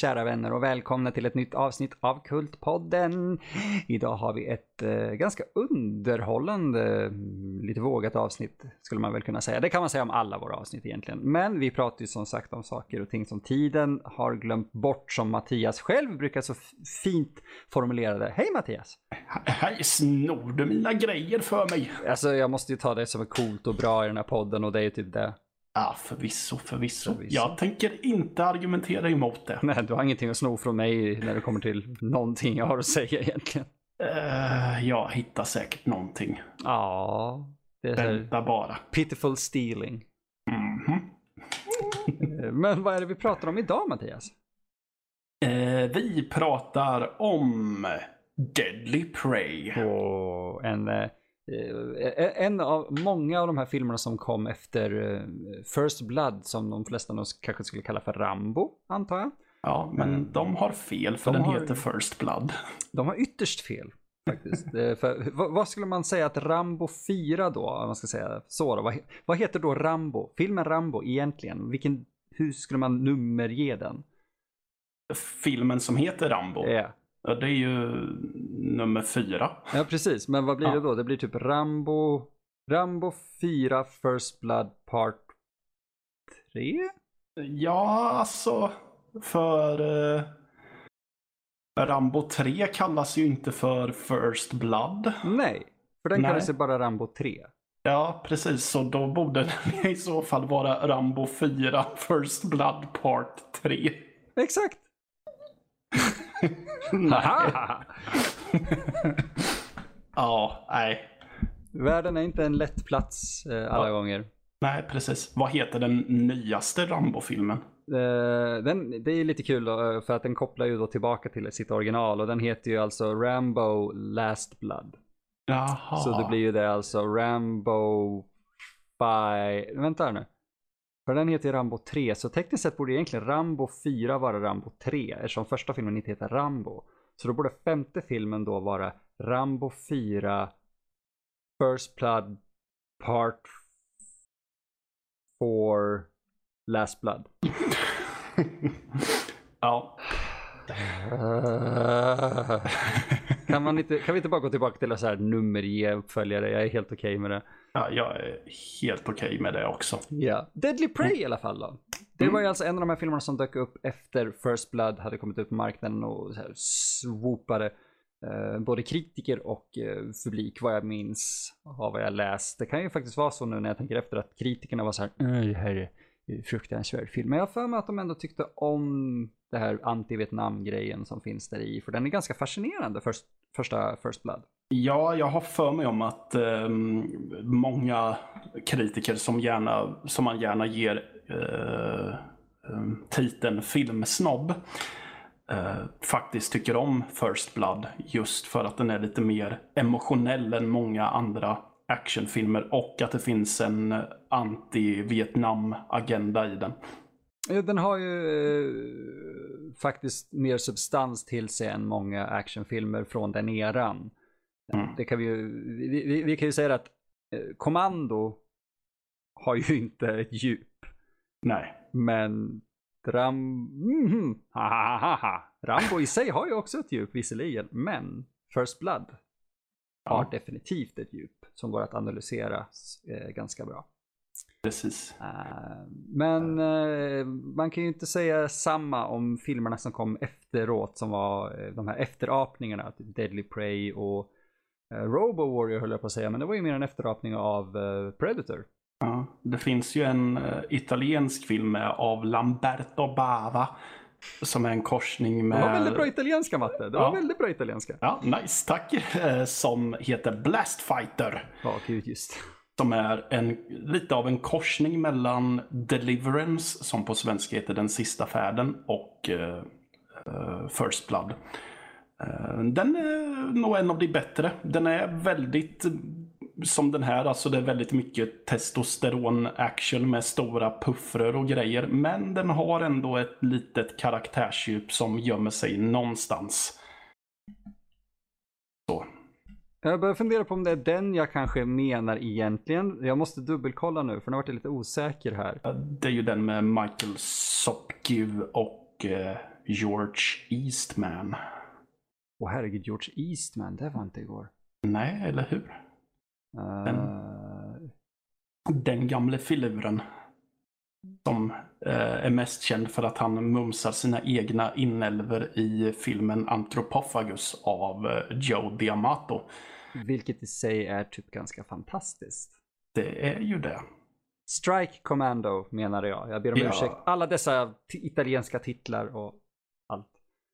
Kära vänner och välkomna till ett nytt avsnitt av Kultpodden. Idag har vi ett eh, ganska underhållande, mm, lite vågat avsnitt skulle man väl kunna säga. Det kan man säga om alla våra avsnitt egentligen. Men vi pratar ju som sagt om saker och ting som tiden har glömt bort som Mattias själv brukar så fint formulera det. Hej Mattias! Hej, snor du mina grejer för mig? Alltså jag måste ju ta det som är coolt och bra i den här podden och det är ju typ det. Ja, förvisso, förvisso. Förvisso. Jag tänker inte argumentera emot det. Nej, du har ingenting att sno från mig när det kommer till någonting jag har att säga egentligen. Uh, jag hittar säkert någonting. Ja, det Vänta bara. pitiful stealing. Mhm. Eh, Men vad är det vi pratar om idag Mattias? Eh, vi pratar om Deadly Prey. Och en, eh, en av många av de här filmerna som kom efter eh, First Blood som de flesta nog kanske skulle kalla för Rambo, antar jag. Ja, men de har fel för De den har- heter First Blood. De har ytterst fel. Faktiskt. Eh, för, vad, vad skulle man säga att Rambo 4 då, om man ska säga så då, vad, vad heter då Rambo? Filmen Rambo egentligen, vilken, hur skulle man nummerge den? Filmen som heter Rambo, Ja. Ja, det är ju nummer fyra. Ja, precis. Men vad blir Ja. det då? Det blir typ Rambo, Rambo 4 First Blood Part 3? Ja, alltså för eh, Rambo 3 kallas ju inte för First Blood. Nej, för den Nej. kallas ju bara Rambo 3. Ja, precis. Så då borde den i så fall vara Rambo 4 First Blood Part 3. Exakt! Ja, nej. Världen är inte en lätt plats eh, alla Ja. gånger. Nej, precis. Vad heter den nyaste Rambo-filmen? Eh, den, det är lite kul då, eh, för att den kopplar ju då tillbaka till sitt original och den heter ju alltså Rambo Last Blood. Jaha. Så det blir ju det alltså Rambo 5, vänta här nu. För den heter Rambo 3, så tekniskt sett borde egentligen Rambo 4 vara Rambo 3 eftersom första filmen inte heter Rambo. Så då borde femte filmen då vara Rambo 4 First Blood Part 4 Last Blood. ja. kan, man inte, kan vi inte bara gå tillbaka till att så här nummerge uppföljare? Jag är helt okej med det. ja, jag är helt okej med det också. Ja. Deadly Prey i alla fall då. Det Mm. var ju alltså en av de här filmerna som dök upp efter First Blood hade kommit ut på marknaden och så här swoopade eh, både kritiker och eh, publik vad jag minns av vad jag läst. Det kan ju faktiskt vara så nu när jag tänker efter att kritikerna var så här "Äh, det här är fruktansvärd film. Men jag har för mig att de ändå tyckte om det här anti-Vietnam-grejen som finns där i. För den är ganska fascinerande, först, första First Blood. Ja, jag har för mig om att eh, många kritiker som, gärna, som man gärna ger eh, ehm, titeln filmsnobb eh, faktiskt tycker om First Blood just för att den är lite mer emotionell än många andra actionfilmer och att det finns en anti-Vietnam-agenda i den. Ja, Den har ju eh, faktiskt mer substans till sig än många actionfilmer från den eran. Mm. Det kan vi, ju, vi, vi, vi kan ju säga att eh, Kommando har ju inte ett djup. Nej. Men Ram... Ha, ha, ha, ha. Rambo i sig har ju också ett djup visserligen. Men First Blood har Ja, definitivt ett djup som går att analysera eh, ganska bra. precis. Eh, Men eh, man kan ju inte säga samma om filmerna som kom efteråt som var de här efterapningarna. Deadly Prey och Robo Warrior höll jag på att säga. Men det var ju mer en efterapning av Predator. Ja, det finns ju en italiensk film av Lamberto Bava som är en korsning Det med... var väldigt bra italienska Matte. Det var Ja. väldigt bra italienska. Ja, nice, tack. Eh, Som heter Blast Fighter. Ja, gud just. Som är en, lite av en korsning mellan Deliverance, som på svenska heter Den sista färden, och eh, First Blood. Den är nog en av de bättre. Den är väldigt som den här, alltså det är väldigt mycket testosteron-action med stora puffror och grejer. Men den har ändå ett litet karaktärsdjup som gömmer sig någonstans. Så. Jag börjar fundera på om det är den jag kanske menar egentligen. Jag måste dubbelkolla nu för nu vart jag lite osäker här. Det är ju den med Michael Sopkew och eh, George Eastman. Åh herregud, George Eastman, det var inte igår. Nej, eller hur? Uh... Den gamle filuren. Som eh, är mest känd för att han mumsar sina egna inälvor i filmen Anthropophagus av eh, Joe Diamato. Vilket i sig är typ ganska fantastiskt. Det är ju det. Strike Commando menade jag. Jag ber om ja. ursäkt. Alla dessa italienska titlar och.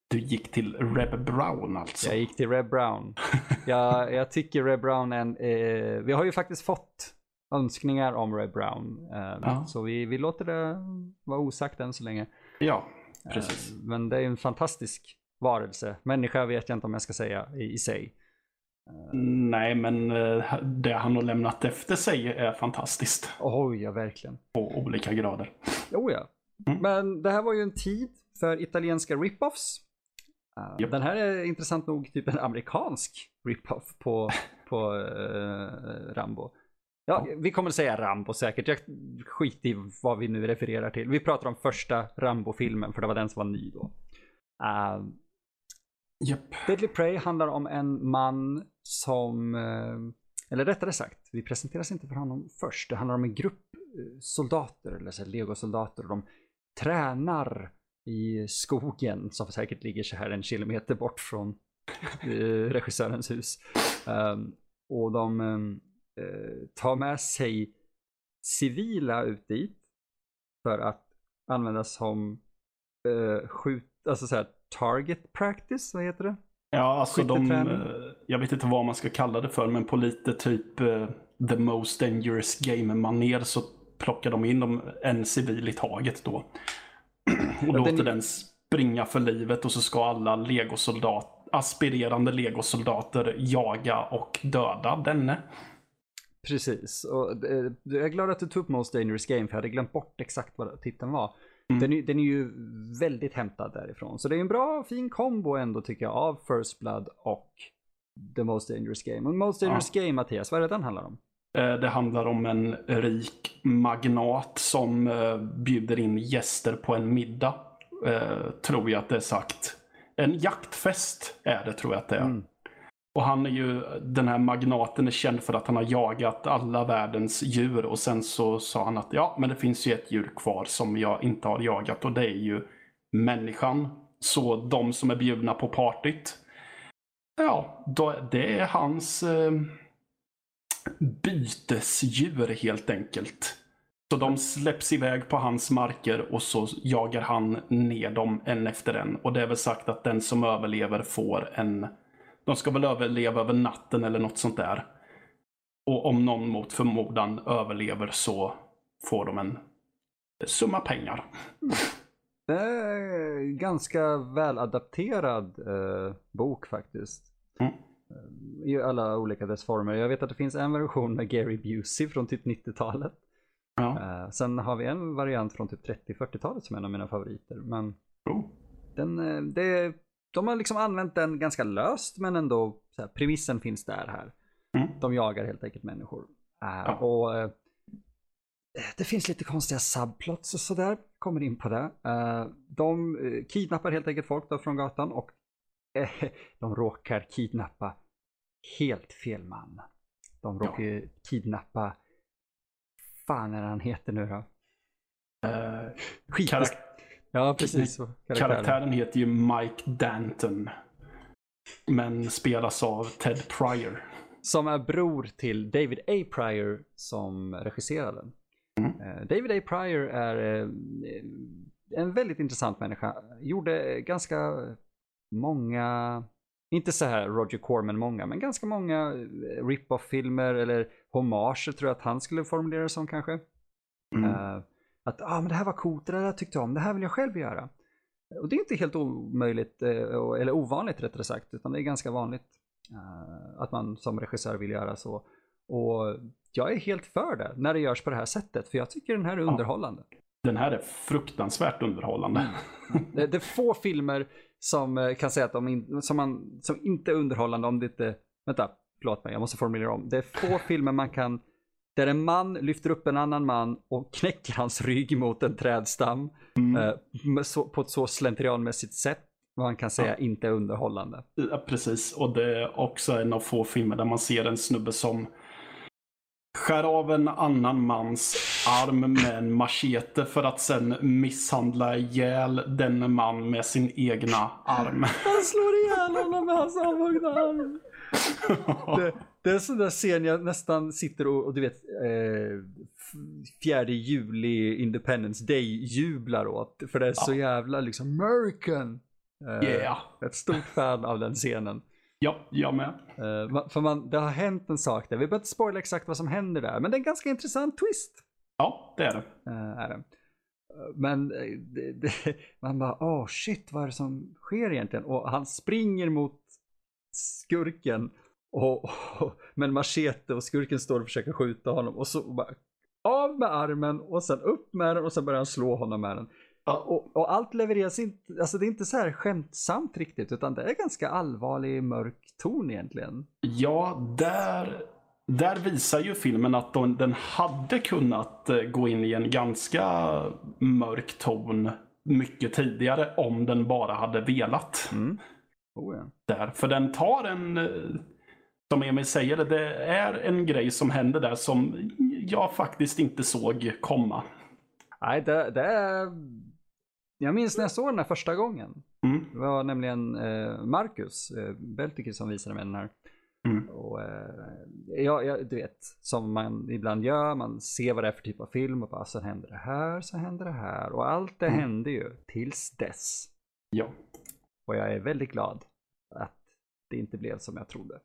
Du gick till Reb Brown alltså? Jag gick till Reb Brown. jag, jag tycker Reb Brown är en, eh, Vi har ju faktiskt fått önskningar om Reb Brown. Eh, ja. Så vi, vi låter det vara osagt än så länge. Ja, precis. Eh, men det är en fantastisk varelse. Människa vet jag inte om jag ska säga i, i sig. Nej, men eh, det han har lämnat efter sig är fantastiskt. Oj, ja verkligen. På olika grader. Jo, ja. Mm. Men det här var ju en tid för italienska rip-offs. Uh, yep. Den här är intressant nog typ en amerikansk rip-off på, på uh, Rambo. Ja, vi kommer säga Rambo säkert. Jag skiter i vad vi nu refererar till. Vi pratar om första Rambo-filmen för det var den som var ny då. Uh, Yep. Deadly Prey handlar om en man som, eh, eller rättare sagt, vi presenteras inte för honom först. Det handlar om en grupp eh, soldater, eller legosoldater. De tränar i skogen som säkert ligger så här en kilometer bort från eh, regissörens hus. Um, och de um, tar med sig civila ut dit för att användas som uh, skjut, alltså så här, target practice, vad heter det? Ja, alltså de, jag vet inte vad man ska kalla det för, men på lite typ uh, the most dangerous game-manér så plockar de in en civil i taget då. Och låter den... den springa för livet och så ska alla legosoldat, aspirerande legosoldater jaga och döda denne. Precis, och eh, jag är glad att du tog upp Most Dangerous Game för jag hade glömt bort exakt vad titeln var. Mm. Den, är, den är ju väldigt hämtad därifrån. Så det är en bra, fin kombo ändå tycker jag av First Blood och The Most Dangerous Game. Och Most Dangerous ja. Game, Mattias, vad är det den handlar om? Eh, det handlar om en rik magnat som eh, bjuder in gäster på en middag. Eh, tror jag att det är sagt. En jaktfest är det tror jag att det är. Mm. Och han är ju, den här magnaten är känd för att han har jagat alla världens djur och sen så sa han att ja, men det finns ju ett djur kvar som jag inte har jagat och det är ju människan. Så de som är bjudna på partyt, ja, då, det är hans eh, bytesdjur helt enkelt. Så de släpps iväg på hans marker och så jagar han ner dem en efter en. Och det är väl sagt att den som överlever får en de ska väl överleva över natten eller något sånt där. Och om någon mot förmodan överlever så får de en summa pengar. Det är en ganska väladapterad eh, bok faktiskt. Mm. I alla olika dess former. Jag vet att det finns en version med Gary Busey från typ 90-talet. Ja. Eh, sen har vi en variant från typ 30-40-talet som är en av mina favoriter. Men oh. den, eh, det de har liksom använt den ganska löst men ändå här, premissen finns där här. Mm. De jagar helt enkelt människor. Uh, ja. Och det finns lite konstiga subplots och sådär. Kommer in på det. De kidnappar helt enkelt folk då från gatan och de råkar kidnappa helt fel man. De råkar ja. kidnappa, fan är han heter nu då? Uh, Karak Ja, precis. Karaktären. karaktären heter ju Mike Danton. Men spelas av Ted Pryor. Som är bror till David A. Pryor som regisserade den. Mm. Eh, David A. Pryor är eh, en väldigt intressant människa. Gjorde ganska många, inte så här Roger Corman många, men ganska många eh, rip-off-filmer eller hommager tror jag att han skulle formulera det som kanske. Mm. Uh, att ah, men det här var coolt, det där tyckte jag om, det här vill jag själv göra. Och det är inte helt omöjligt, eh, eller ovanligt rättare sagt, utan det är ganska vanligt att man som regissör vill göra så. Och jag är helt för det när det görs på det här sättet, för jag tycker den här är underhållande. Den här är fruktansvärt underhållande. Mm. det, det, är få filmer som eh, kan säga att de in, som, man, som inte är underhållande om det inte, vänta, förlåt mig, jag måste formulera om. Det är få filmer man kan där en man lyfter upp en annan man och knäcker hans rygg mot en trädstam Mm. eh, så, på ett så slentrianmässigt sätt vad man kan säga Ja. inte är underhållande. Ja, precis. Och det är också en av få filmer där man ser en snubbe som skär av en annan mans arm med en machete för att sen misshandla ihjäl den man med sin egna arm. Han slår ihjäl honom med hans avhuggna arm. Det, det är en sån där scen jag nästan sitter och, och du vet, eh, fjärde juli Independence Day jublar åt. För det är så jävla liksom American. Eh, Yeah. Ett stort fan av den scenen. Ja, jag med. Ma- för man, det har hänt en sak där. Vi behöver inte spoila exakt vad som händer där. Men det är en ganska intressant twist. Ja, det är det. eh, är det. Eh, Men det, det, man bara, åh shit, vad är det som sker egentligen? Och han springer mot skurken och, och, med en machete och skurken står och försöker skjuta honom. Och så bara av med armen och sen upp med den och sen börjar han slå honom med den. Ja, Och, och allt levereras inte, alltså det är inte så här skämtsamt riktigt utan det är ganska allvarlig mörk ton egentligen. Ja, där, där visar ju filmen att de, den hade kunnat eh, gå in i en ganska mörk ton mycket tidigare om den bara hade velat. Mm. Oh, ja. Där. För den tar en, eh, som Emil säger, det är en grej som händer där som jag faktiskt inte såg komma. Nej, det, det är... Jag minns när jag såg den här första gången. Mm. Det var nämligen eh, Marcus eh, Beltiker som visade mig den här. Mm. Och, eh, ja, ja, du vet, som man ibland gör, man ser vad det är för typ av film och bara så händer det här, så händer det här. Och allt det Mm. hände ju tills dess. Ja. Och jag är väldigt glad att det inte blev som jag trodde.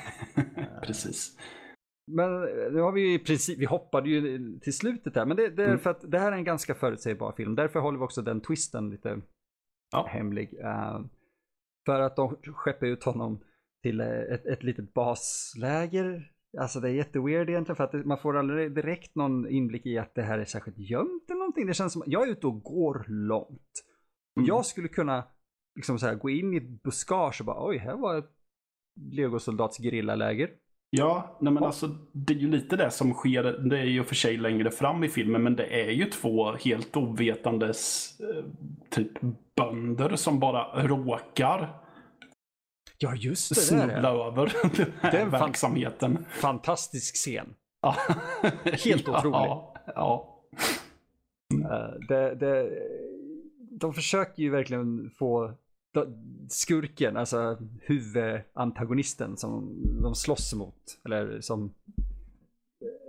Precis. Men eh, nu har vi ju i princip, vi hoppade ju till slutet här, men det, det är Mm. för att det här är en ganska förutsägbar film. Därför håller vi också den twisten lite Ja. hemlig. Eh, för att de skeppar ut honom till eh, ett, ett litet basläger. Alltså det är jätteweird egentligen för att det, man får aldrig direkt någon inblick i att det här är särskilt gömt eller någonting. Det känns som jag är ute och går långt. Mm. Jag skulle kunna liksom så här, gå in i ett buskage och bara oj, här var ett legosoldats gerillaläger. Ja, nej men alltså det är ju lite det som sker. Det är ju för sig längre fram i filmen, men det är ju två helt ovetandes eh, typ bönder som bara råkar Ja, just det. snubbla över den här Det är en fan- verksamheten. Fantastisk scen. Ja. Helt otrolig. Ja, ja. Eh, det, det, de försöker ju verkligen få skurken, alltså huvudantagonisten som de slåss mot. Eller som...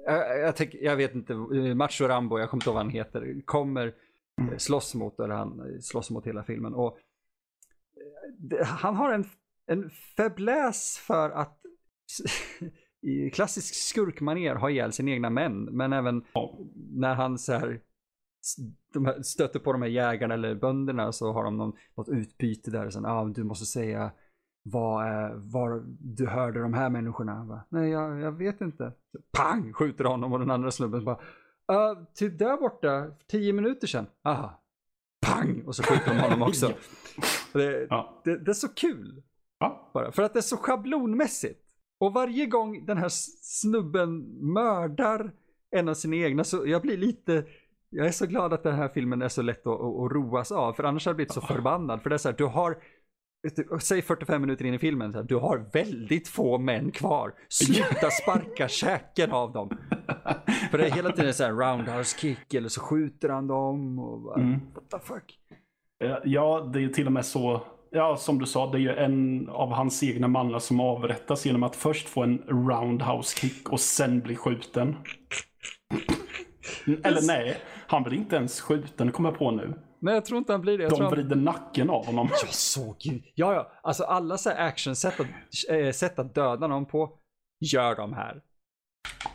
Jag, jag, tänker- jag vet inte, Macho Rambo, jag kommer inte ihåg vad han heter, kommer slåss mot, eller han slåss mot hela filmen. Och han har en, en fäbless för att i klassisk skurkmanér ha ihjäl sina egna män, men även när han så här de här, stöter på de här jägarna eller bönderna så har de någon, något utbyte där. Sen, ah, du måste säga vad, var du hörde de här människorna. Bara, Nej, jag, jag vet inte. Så, pang! Skjuter honom och den andra snubben bara, uh, typ där borta, tio minuter sedan. Aha. Pang! Och så skjuter de honom också. Det, Ja. det, det är så kul. Ja. Bara, för att det är så schablonmässigt. Och varje gång den här snubben mördar en av sina egna så jag blir lite, jag är så glad att den här filmen är så lätt att, att, att roas av. För annars hade jag blivit så förbannad. För det är så här, du har, du, säg 45 minuter in i filmen, så här, du har väldigt få män kvar. Sluta sparka käken av dem. För det är hela tiden så här roundhouse kick eller så skjuter han dem. Och bara, Mm. what the fuck. Eh, Ja, det är till och med så. Ja, som du sa, det är ju en av hans egna mannar som avrättas genom att först få en roundhouse kick och sen bli skjuten. Eller nej, han blir inte ens skjuten, kommer jag på nu. Nej, jag tror inte han blir det. Jag tror De han... vrider nacken av honom. Jag såg ju. Ja, ja. Alltså alla så här action-sätt att, äh, sätt att döda någon på gör de här.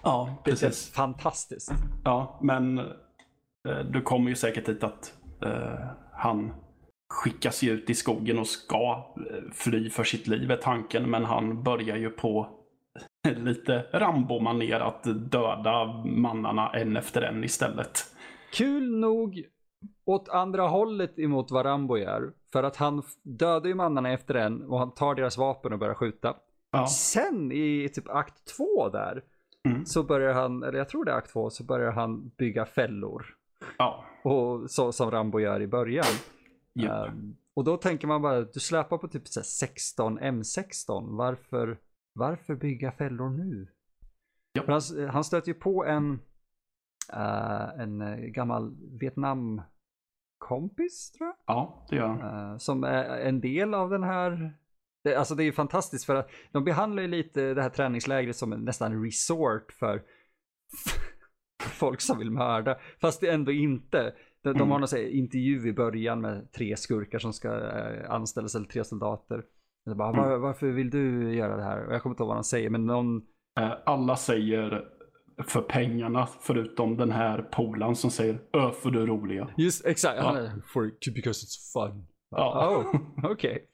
Ja, Det känns precis. fantastiskt. Ja, men eh, du kommer ju säkert dit att eh, han skickas ju ut i skogen och ska eh, fly för sitt liv är tanken. Men han börjar ju på lite Rambo-manér att döda mannarna en efter en istället. Kul nog åt andra hållet emot vad Rambo gör. För att han dödar ju mannarna efter en och han tar deras vapen och börjar skjuta. Ja, Sen i typ akt två där Mm. så börjar han, eller jag tror det är akt två, så börjar han bygga fällor. Ja. Och så, som Rambo gör i början. Japp. Ehm, och då tänker man bara, du släpar på typ så här 16 M16, varför, varför bygga fällor nu? Ja. Han, han stöter ju på en, eh, en eh, gammal Vietnam-kompis tror jag. ja, det gör han. Eh, som är en del av den här det, alltså det är ju fantastiskt för att de behandlar ju lite det här träningslägret som en nästan resort för folk som vill mörda. Fast det ändå inte. De, de Mm. har någon så här intervju i början med tre skurkar som ska eh, anställas, eller tre soldater. Bara, Mm. Var, varför vill du göra det här? Och jag kommer inte ihåg vad de säger, men någon, Alla säger för pengarna, förutom den här polan som säger ö för det roliga. just exakt, Ja. for, because it's fun. Ja. Oh, okej.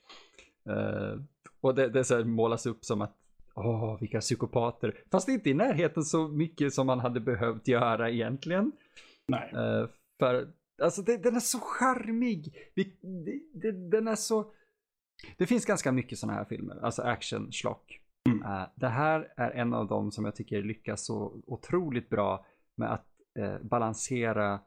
Eh, och det, det så målas upp som att, åh, vilka psykopater. Fast inte i närheten så mycket som man hade behövt göra egentligen. Nej. Eh, för, alltså det, den är så charmig. Vi, det, det, den är så... Det finns ganska mycket sådana här filmer, alltså action, schlock. Mm. Eh, det här är en av dem som jag tycker lyckas så otroligt bra med att eh, balansera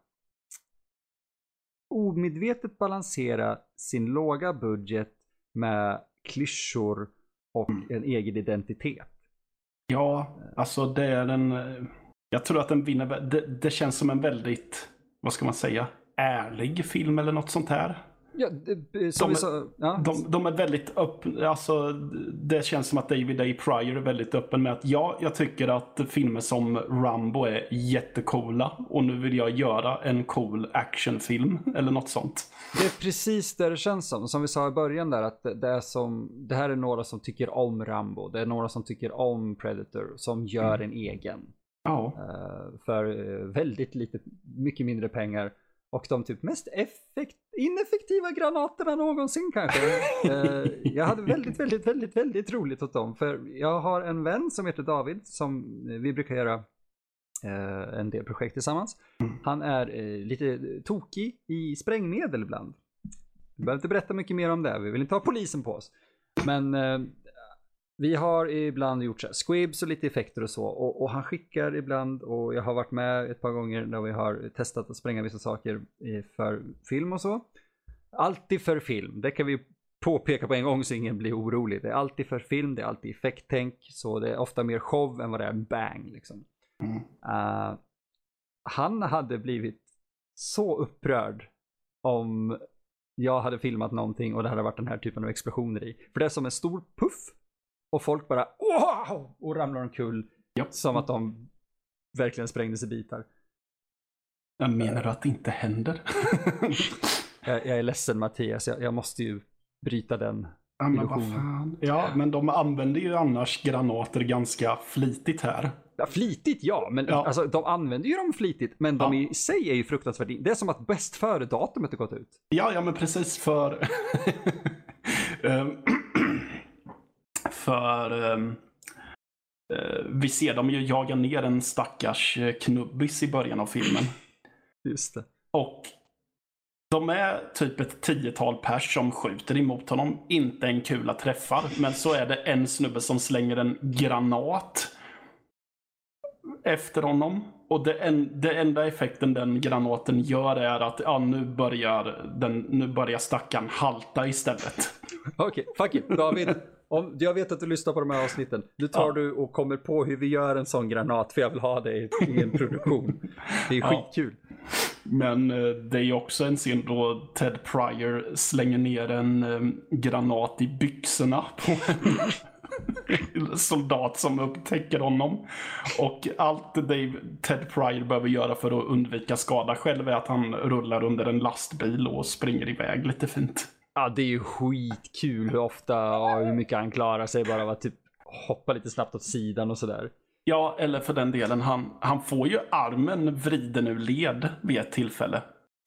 omedvetet balansera sin låga budget med klyschor och Mm. en egen identitet. Ja, alltså det är en... eh, Jag tror att den vinner... Det, det känns som en väldigt, vad ska man säga, ärlig film eller något sånt här. Ja, det, som De vi är- sa, ja. De, de är väldigt öppna, alltså det känns som att David A. Pryor är väldigt öppen med att ja, jag tycker att filmer som Rambo är jättecoola och nu vill jag göra en cool actionfilm eller något sånt. Det är precis det det känns som. Som vi sa i början där att det, är som, det här är några som tycker om Rambo. Det är några som tycker om Predator som gör en egen. Ja, eh, för eh, väldigt lite, mycket mindre pengar. Och de typ mest effekt, ineffektiva granaterna någonsin kanske. Eh, jag hade väldigt, väldigt, väldigt, väldigt roligt åt dem. För jag har en vän som heter David som eh, vi brukar göra eh, en del projekt tillsammans. Mm. Han är eh, lite tokig i sprängmedel ibland. Vi behöver inte berätta mycket mer om det, vi vill inte ha polisen på oss. Men eh, vi har ibland gjort så squibs och lite effekter och så. Och, och han skickar ibland och jag har varit med ett par gånger när vi har testat att spränga vissa saker för film och så. Alltid för film, det kan vi påpeka på en gång så ingen blir orolig. Det är alltid för film, det är alltid effekttänk. Så det är ofta mer show än vad det är bang liksom. Mm. Eh, han hade blivit så upprörd om jag hade filmat någonting och det hade varit den här typen av explosioner i. För det är som en stor puff och folk bara wow och ramlar omkull Ja. som att de verkligen sprängdes i bitar. jag menar du att det inte händer? Jag, jag är ledsen Mattias, jag, jag måste ju bryta den. ja, men vad fan. Ja, men de använder ju annars granater ganska flitigt här. Ja, flitigt ja, men Ja. Alltså, de använder ju dem flitigt, men de Ja. i sig är ju fruktansvärt. Det är som att bäst före-datumet har gått ut. Ja, ja men precis för... Ehm, för... ehm, eh, vi ser dem ju jaga ner en stackars eh, knubbis i början av filmen. Just det. Och de är typ ett tiotal pers som skjuter emot honom. Inte en kula träffar. Men så är det en snubbe som slänger en granat efter honom. Och det, en, det enda effekten den granaten gör är att ja, nu, börjar den, nu börjar stackaren halta istället. Okej, fuck it. David, om, jag vet att du lyssnar på de här avsnitten. Nu tar Ja. du och kommer på hur vi gör en sån granat, för jag vill ha det i, i en produktion. Det är Ja. skitkul. Men eh, det är ju också en scen då Ted Pryor slänger ner en eh, granat i byxorna på en soldat som upptäcker honom. Och allt Dave, Ted Pryor behöver göra för att undvika skada själv är att han rullar under en lastbil och springer iväg lite fint. Ja, det är ju skitkul hur ofta och hur mycket han klarar sig bara av att typ hoppa lite snabbt åt sidan och sådär. Ja, eller för den delen, han, han får ju armen vriden ur led vid ett tillfälle.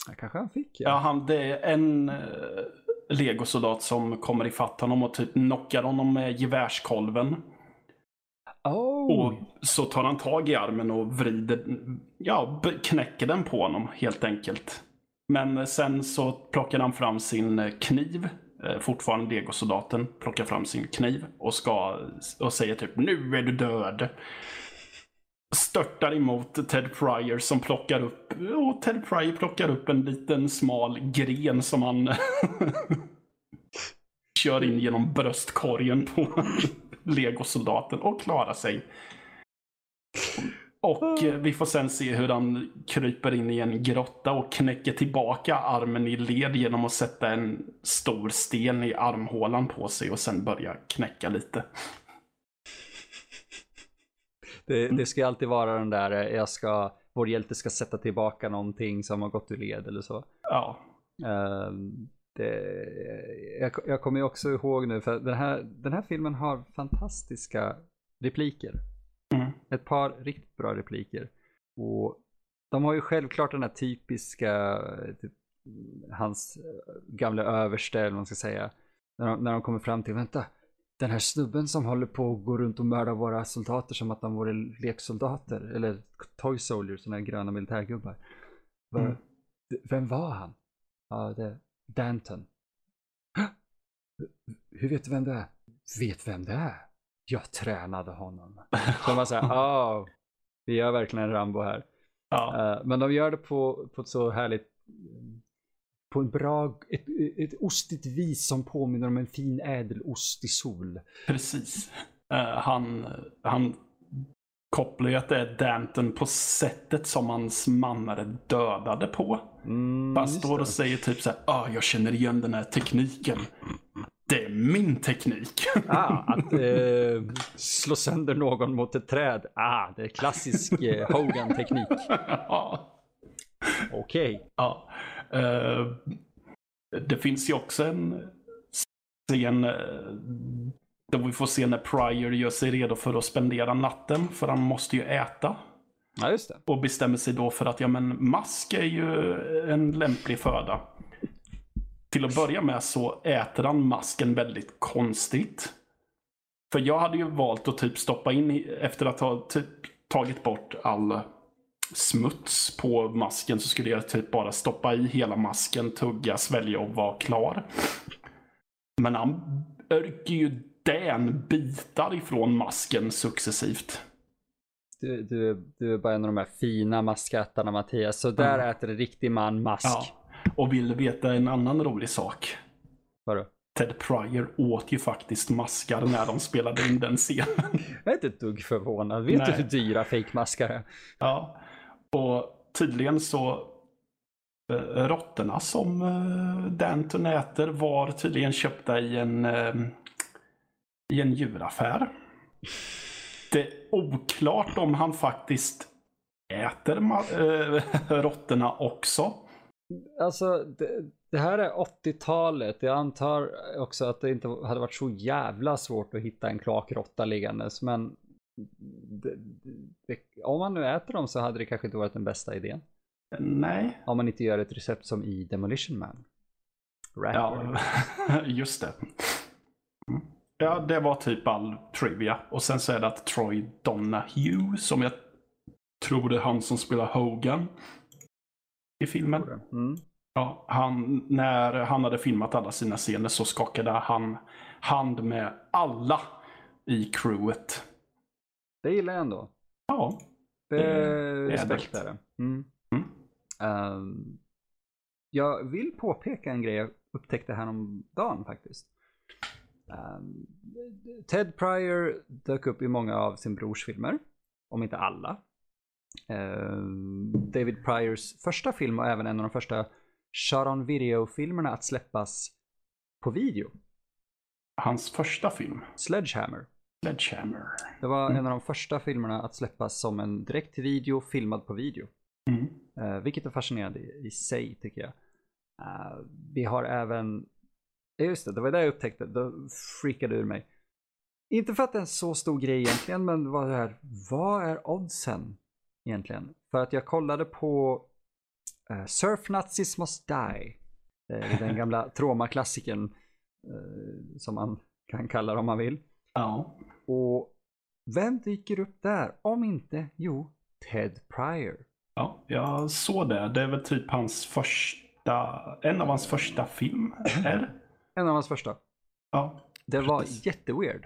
Ja, kanske han fick Ja, ja. han, det är en eh, legosoldat som kommer ifatt honom och typ knockar honom med gevärskolven. Oh. Och så tar han tag i armen och vrider, ja, knäcker den på honom helt enkelt. Men sen så plockar han fram sin eh, kniv, eh, fortfarande legosoldaten, plockar fram sin kniv och, ska, och säger typ nu är du död. störtar emot Ted Pryor som plockar upp, och Ted Pryor plockar upp en liten smal gren som han kör in genom bröstkorgen på legosoldaten och klarar sig. Och eh, vi får sen se hur han kryper in i en grotta och knäcker tillbaka armen i led genom att sätta en stor sten i armhålan på sig och sen börja knäcka lite. Det, det ska alltid vara den där, eh, jag ska, vår hjälte ska sätta tillbaka någonting som har gått ur led eller så. Ja. Um, det, jag, jag kommer ju också ihåg nu, för den här, den här filmen har fantastiska repliker. Mm. Ett par riktigt bra repliker. Och de har ju självklart den här typiska, typ, hans gamla överste, eller vad man ska säga. När de, när de kommer fram till, vänta, den här snubben som håller på att gå runt och mörda våra soldater som att de vore leksoldater, eller toy soldiers, sådana här gröna militärgubbar. Mm. Vem var han? Ja, det är Danton. Hur vet du vem det är? Vet vem det är? Jag tränade honom. Så man säger, oh, vi gör verkligen en Rambo här. Ja. Uh, men de gör det på, på ett så härligt, på en bra, ett, ett ostigt vis som påminner om en fin ädelost i sol. Precis. Uh, han, han kopplar ju att det är Danton på sättet som hans mammare dödade på. Mm, står och säger typ så här, ah, jag känner igen den här tekniken. Det är min teknik. Ah, att eh, slå sönder någon mot ett träd. Ah, det är klassisk eh, Hogan-teknik. ja. Okej. ja. Eh, det finns ju också en scen eh, där vi får se när Pryor gör sig redo för att spendera natten. För han måste ju äta. Ja, just det. Och bestämmer sig då för att ja, men mask är ju en lämplig föda. Till att börja med så äter han masken väldigt konstigt. För jag hade ju valt att typ stoppa in, efter att ha typ tagit bort all smuts på masken så skulle jag typ bara stoppa i hela masken, tugga, svälja och vara klar. Men han örker ju den bitar ifrån masken successivt. Du, du, du är bara en av de här fina maskätarna Mattias. Så där Mm. äter en riktig man mask. Ja. Och vill du veta en annan rolig sak? Vadå? Ted Pryor åt ju faktiskt maskar när de spelade in den scenen. Jag är inte ett dugg förvånad. Vet du Nej. hur dyra fejkmaskar är? Ja. Och tydligen så eh, råttorna som eh, Danton äter var tydligen köpta i en, eh, i en djuraffär. Det är oklart om han faktiskt äter äh, råttorna också. Alltså, det, det här är 80-talet. Jag antar också att det inte hade varit så jävla svårt att hitta en kloakråtta liggandes. Men det, det, om man nu äter dem så hade det kanske inte varit den bästa idén. Nej. Om man inte gör ett recept som i Demolition Man. Rapper. Ja, just det. Mm. Ja, det var typ all trivia. Och sen så är det att Troy Donahue, som jag tror det är han som spelar Hogan i filmen. Mm. Ja, han, när han hade filmat alla sina scener så skakade han hand med alla i crewet. Det gillar jag ändå. Ja, Det Det är respekt ädelt. är det. Mm. Mm. Ehm, jag vill påpeka en grej jag upptäckte här om dagen faktiskt. Ehm, Ted Pryor dök upp i många av sin brors filmer, om inte alla. Ehm, David Pryors första film och även en av de första shot on video-filmerna att släppas på video. hans första film, Sledgehammer. Sledgehammer. Det var en av de första filmerna att släppas som en direkt video filmad på video. Mm. Uh, vilket är fascinerande i, i sig tycker jag. Eh, vi har även, just det, det var det jag upptäckte, då freakade ur mig. Inte för att det är en så stor grej egentligen, men vad, det här, vad är oddsen egentligen? För att jag kollade på uh, Surf Nazis Must Die. Uh, den gamla Troma-klassikern eh, som man kan kalla det om man vill. Ja. Och vem dyker upp där? Om inte, jo, Ted Pryor. Ja, jag såg det. Det är väl typ hans första, en av hans första film. Är det? En av hans första. Ja, Det var Precis. jätteweird.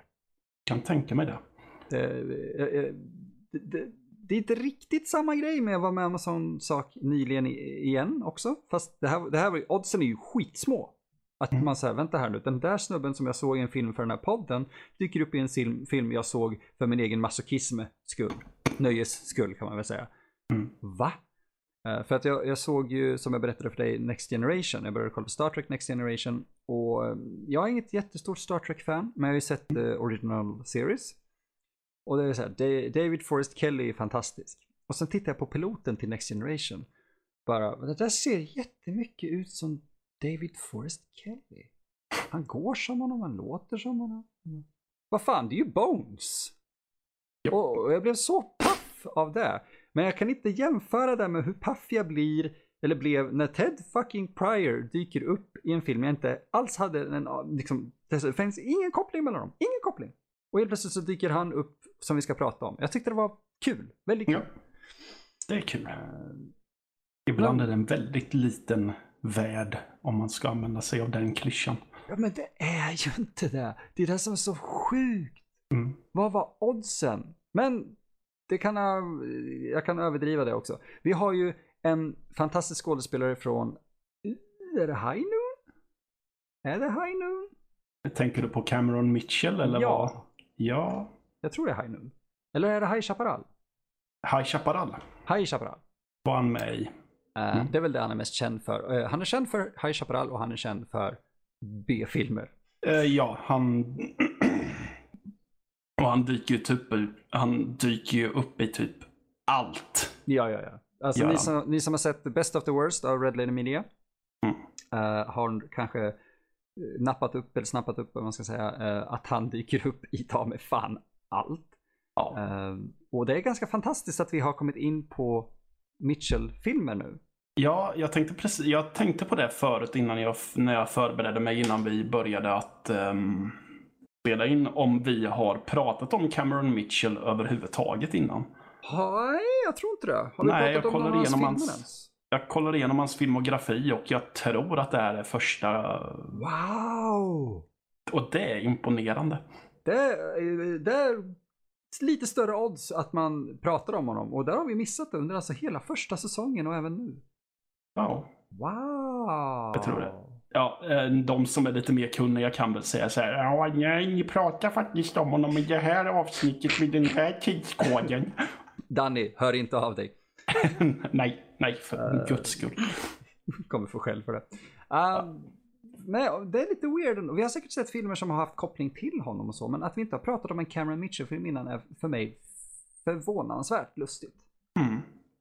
kan tänka mig det. Det, eh, eh, det, det, det är inte riktigt samma grej med att vara med om en sån sak nyligen igen också. Fast det här, det här var ju, oddsen är ju skitsmå. Att Mm. man säger, vänta här nu, den där snubben som jag såg i en film för den här podden dyker upp i en sil- film jag såg för min egen masochism skull. Nöjes skull kan man väl säga. Mm. Va? Eh, för att jag, jag såg ju, som jag berättade för dig, Next Generation. Jag började kolla på Star Trek Next Generation. Och eh, jag är inget jättestort Star Trek-fan, men jag har ju sett eh, original series. Och det är så här, Da- David Forrest Kelly är fantastisk. Och sen tittar jag på piloten till Next Generation. Bara, det där ser jättemycket ut som David Forrest Kelly. Han går som honom, han låter som honom. Vad fan, det är ju Bones. Och jag blev så paff av det. Men jag kan inte jämföra det med hur paff jag blir, eller blev, när Ted fucking Pryor dyker upp i en film jag inte alls hade en, liksom, det finns ingen koppling mellan dem. Ingen koppling. Och helt plötsligt så dyker han upp som vi ska prata om. Jag tyckte det var kul. Väldigt kul. Ja. Det är kul. Eh, Ibland är det en väldigt liten värld om man ska använda sig av den klyschan. Ja men det är ju inte det. Det är det som är så sjukt. Mm. Vad var oddsen? Men det kan jag, jag kan överdriva det också. Vi har ju en fantastisk skådespelare från, är det High Noon? Är det High Noon? Tänker du på Cameron Mitchell eller Ja. vad? Ja. Jag tror det är High Noon. Eller är det High Chaparral? High Chaparral High Chaparral. var han med i. Eh, Mm. Det är väl det han är mest känd för. Eh, han är känd för High Chaparral och han är känd för B-filmer. Eh, ja, han... Och han dyker ju typ han dyker ju upp i typ allt. Ja, ja, ja. Alltså Gör ni som, ni som har sett The Best of the Worst av Red Lady Media Mm. har kanske nappat upp, eller snappat upp vad man ska säga, att han dyker upp i ta med fan allt. Ja. Eh, och det är ganska fantastiskt att vi har kommit in på Mitchell-filmer nu. Ja, jag tänkte, precis, jag tänkte på det förut innan jag, när jag förberedde mig innan vi började att ehm, spela in. Om vi har pratat om Cameron Mitchell överhuvudtaget innan. Nej, jag tror inte det. Har vi Nej, jag pratat om någon av hans filmer hans- ens? Jag kollar igenom hans filmografi och jag tror att det här är första. Wow! Och det är imponerande. Det, är- lite större odds att man pratar om honom. Och där har vi missat det under alltså hela första säsongen och även nu. Ja. Wow! Jag tror det. Ja, eh, de som är lite mer kunniga kan väl säga så här. Ja, nej, ni pratar faktiskt om honom i det här avsnittet vid den här tidskoden. Danny, hör inte av dig. nej, nej, för guds skull. Kommer få skäll för det. Um, men det är lite weird. Vi har säkert sett filmer som har haft koppling till honom och så. Men att vi inte har pratat om en Cameron Mitchell-film innan är för mig förvånansvärt lustigt. Mm.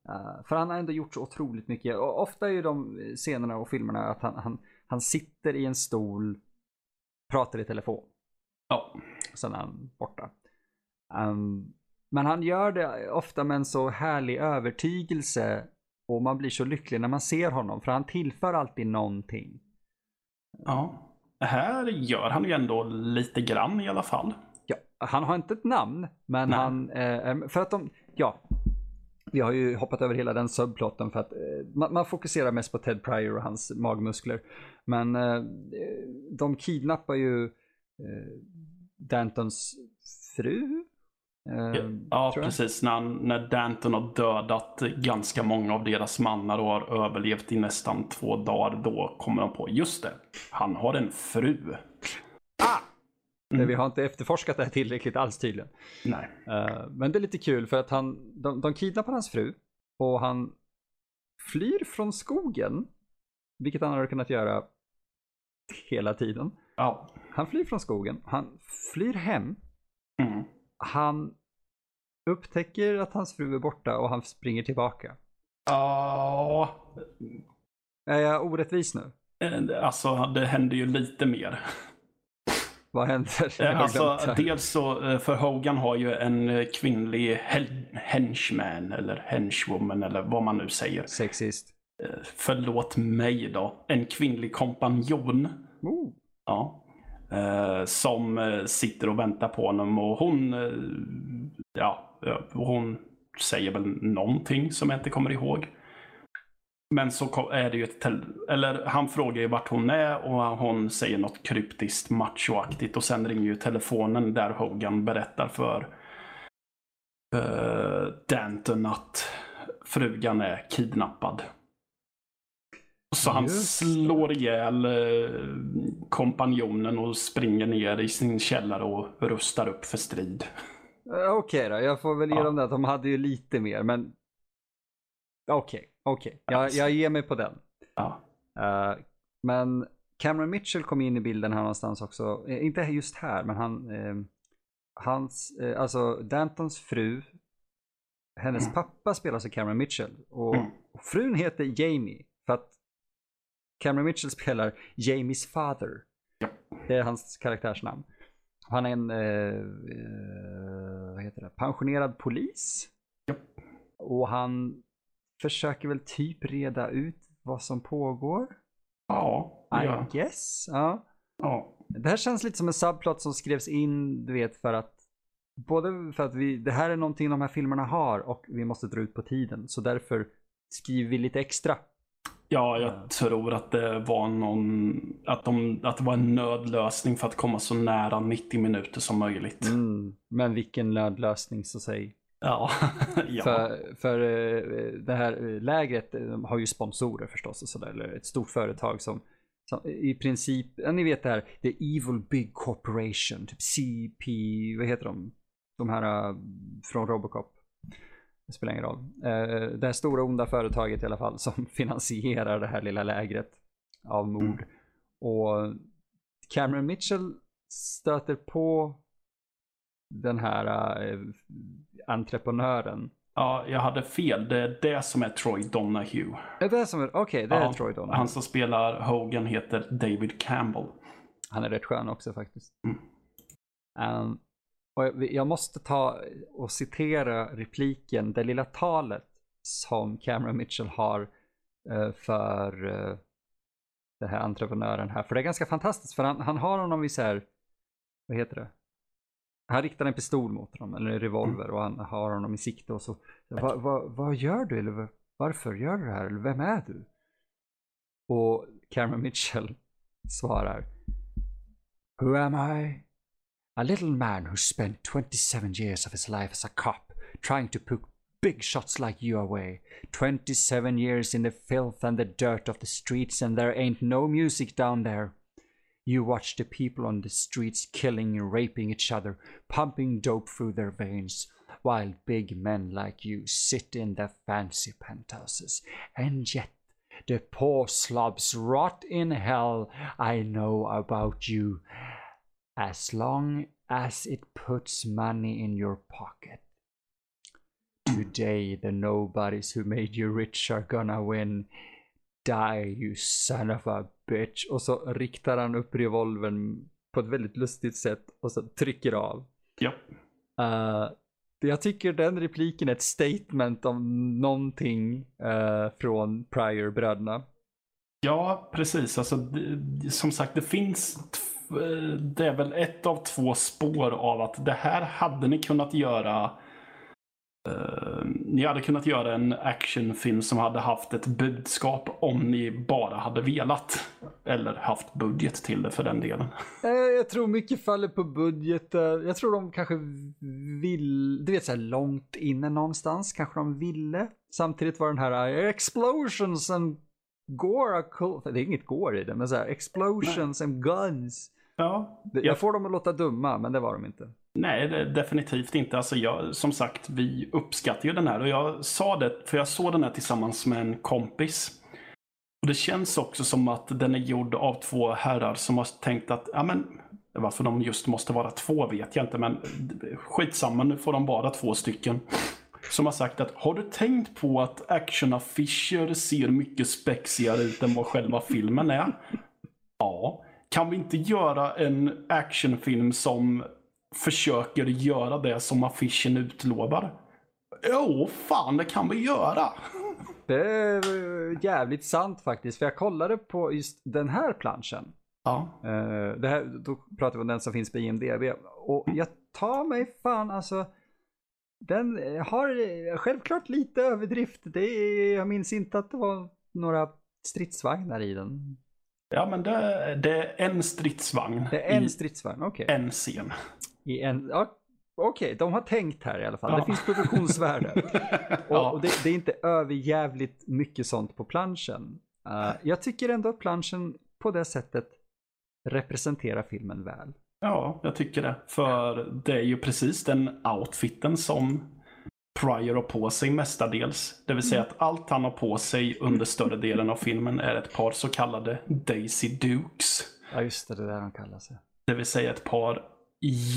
Uh, för han har ändå gjort så otroligt mycket. Och ofta är ju de scenerna och filmerna att han, han, han sitter i en stol, pratar i telefon. Ja, Sen är han borta. Um, men han gör det ofta med en så härlig övertygelse. Och man blir så lycklig när man ser honom. För han tillför alltid någonting. Ja. Här gör han ju ändå lite grann i alla fall. Ja, han har inte ett namn. Men Nej. han, eh, för att de, ja. Vi har ju hoppat över hela den subplotten för att eh, man, man fokuserar mest på Ted Pryor och hans magmuskler. Men eh, de kidnappar ju eh, Dantons fru. Eh, Ja, jag. precis. När, när Danton har dödat ganska många av deras mannar och har överlevt i nästan två dagar, då kommer de på, just det, han har en fru. Men Vi har inte efterforskat det här tillräckligt alls tydligen. Nej. Eh, men det är lite kul för att han, de, de kidnappar hans fru och han flyr från skogen. Vilket han hade kunnat göra hela tiden. Ja. Han flyr från skogen, han flyr hem, Mm. Han upptäcker att hans fru är borta och han springer tillbaka. Ja, Är jag orättvis nu? eh, alltså det händer ju lite mer. Vad händer? Eh, Alltså, dels så, eh, för Hogan har ju en kvinnlig henchman eller henchwoman eller vad man nu säger. Sexist. Förlåt mig då. En kvinnlig kompanjon. Oh. Ja. Eh, som eh, sitter och väntar på honom och hon, eh, ja, eh, hon säger väl någonting som jag inte kommer ihåg. Men så är det ju ett, tel- eller han frågar ju vart hon är och hon säger något kryptiskt machoaktigt och sen ringer ju telefonen där Hogan berättar för uh, Danton att frugan är kidnappad. Så han Just slår ihjäl uh, kompanjonen och springer ner i sin källare och rustar upp för strid. Eh, Okej då, jag får väl ge Ja. dem det att de hade ju lite mer, men okej, okej. Jag, Alltså. jag ger mig på den. Ja. Eh, men Cameron Mitchell kom in i bilden här någonstans också. Eh, inte just här, men han, eh, hans, eh, alltså Dantons fru, hennes Mm. pappa spelas av Cameron Mitchell. Och, Mm. och frun heter Jamie, för att Cameron Mitchell spelar Jamies father. Ja. Det är hans karaktärsnamn. Han är en eh, eh, vad heter det? pensionerad polis. Ja. Och han försöker väl typ reda ut vad som pågår. Ja. I ja. guess. Ja. ja. Det här känns lite som en subplot som skrevs in, du vet, för att både för att vi, det här är någonting de här filmerna har och vi måste dra ut på tiden. Så därför skriver vi lite extra. Ja, jag tror att det var någon, att, de, att det var en nödlösning för att komma så nära 90 minuter som möjligt. Mm. Men vilken nödlösning så säg. Ja. ja. För, för eh, det här eh, lägret eh, har ju sponsorer förstås och sådär. Eller ett stort företag som, som i princip, ja, ni vet det här, The Evil Big Corporation, typ CP, vad heter de? De här från Robocop. Det spelar ingen roll. Eh, Det här stora onda företaget i alla fall som finansierar det här lilla lägret av mord. Mm. Och Cameron Mitchell stöter på den här eh, entreprenören. ja, jag hade fel. Det är det som är Troy Donahue. Är det som är, okej, det är Ja, Troy Donahue. Han som spelar Hogan heter David Campbell. Han är rätt skön också faktiskt. Mm. Ehm, och jag, måste ta och citera repliken, det lilla talet som Cameron Mitchell har eh, för uh, den här entreprenören här. För det är ganska fantastiskt, för han, han har honom i så här, vad heter det? Han riktar en pistol mot honom, eller en revolver, och han har honom i sikte och så. Va, va, vad gör du? Eller va- varför gör du det här? Eller vem är du? Och Cameron Mitchell svarar Who am I? A little man who spent 27 years of his life as a cop trying to put big shots like you away. 27 years in the filth and the dirt of the streets, and there ain't no music down there. You watch the people on the streets killing and raping each other, pumping dope through their veins, while big men like you sit in their fancy penthouses. And yet, the poor slobs rot in hell. I know about you. As long as it puts money in your pocket. Today, the nobodies who made you rich are gonna win. Die, you son of a bitch. Och så riktar han upp revolvern på ett väldigt lustigt sätt och så trycker av. Ja. Uh, jag tycker den repliken är ett statement om någonting uh, från Pryor-bröderna. Ja, precis. Alltså, det, som sagt, det finns... Det är väl ett av två spår av att det här hade ni kunnat göra. eh, ni hade kunnat göra en actionfilm som hade haft ett budskap om ni bara hade velat. Eller haft budget till det för den delen. Eh, Jag tror mycket faller på budget. Jag tror de kanske vill, du vet så här långt inne någonstans kanske de ville. Samtidigt var den här eh, explosions and gore, cool. det är inget gore i det, men så här explosions and guns. Ja, Det- Jag får dem att låta dumma, men det var de inte. Nej, definitivt inte. Alltså jag, som sagt, vi uppskattar ju den här. Och jag sa det, för jag såg den här tillsammans med en kompis. Och det känns också som att den är gjord av två herrar som har tänkt att, ja men, varför de just måste vara två vet jag inte, men skitsamma, nu får de bara två stycken. Som har sagt att, har du tänkt på att actionaffischer ser mycket spexigare ut än vad själva filmen är? Ja. Kan vi inte göra en actionfilm som försöker göra det som affischen utlovar? Jo, fan det kan vi göra. Det är eh, jävligt sant faktiskt, för jag kollade på just den här planschen. Ja, Eh, det här, då pratar vi om den som finns på IMDB. Och jag tar mig fan alltså. Den eh, har självklart lite överdrift. Det är, jag minns inte att det var några stridsvagnar i den. Ja men det, det är en stridsvagn Det är en i stridsvagn, okej. en scen. I en, ja, okej, de har tänkt här i alla fall. Ja. Det finns produktionsvärde. och Ja. och det, det är inte överjävligt mycket sånt på planschen. Eh, jag tycker ändå att planschen på det sättet representerar filmen väl. Ja, jag tycker det. För det är ju precis den outfiten som Pryor har på sig mestadels. Det vill säga att allt han har på sig under större delen av filmen är ett par så kallade Daisy Dukes. Ja, just det, det är där de kallar sig. Det vill säga ett par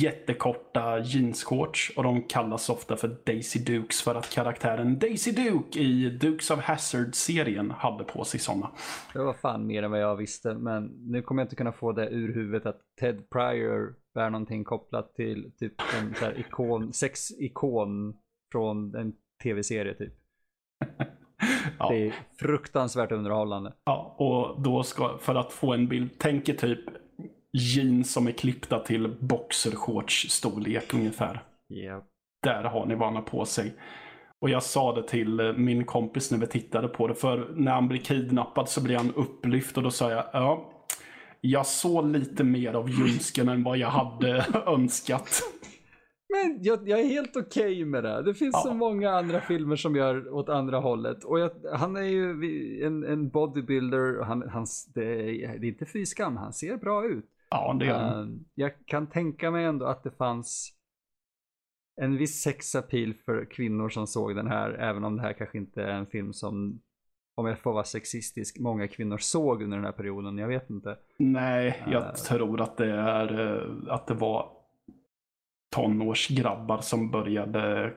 jättekorta jeansshorts och de kallas ofta för Daisy Dukes för att karaktären Daisy Duke i Dukes of Hazzard-serien hade på sig sådana. Det var fan mer än vad jag visste, men nu kommer jag inte kunna få det ur huvudet att Ted Pryor bär någonting kopplat till typ en så här ikon, sexikon från en tv-serie typ. Ja. Det är fruktansvärt underhållande. Ja, och då ska, för att få en bild, tänk er typ jeans som är klippta till boxershorts storlek ungefär. Ja. Där har ni vad han har på sig. Och jag sa det till eh, min kompis när vi tittade på det, för när han blir kidnappad så blir han upplyft och då sa jag, ja, jag såg lite mer av ljumsken än vad jag hade önskat. Men jag, jag är helt okej med det. Det finns Ja. så många andra filmer som gör åt andra hållet. Och jag, han är ju en, en bodybuilder. Han, hans, det, är, det är inte fy skam, han ser bra ut. Ja, det är han. Uh, jag kan tänka mig ändå att det fanns en viss sexappeal för kvinnor som såg den här. Även om det här kanske inte är en film som, om jag får vara sexistisk, många kvinnor såg under den här perioden. Jag vet inte. Nej, jag Eh. tror att det är eh, att det var tonårsgrabbar som började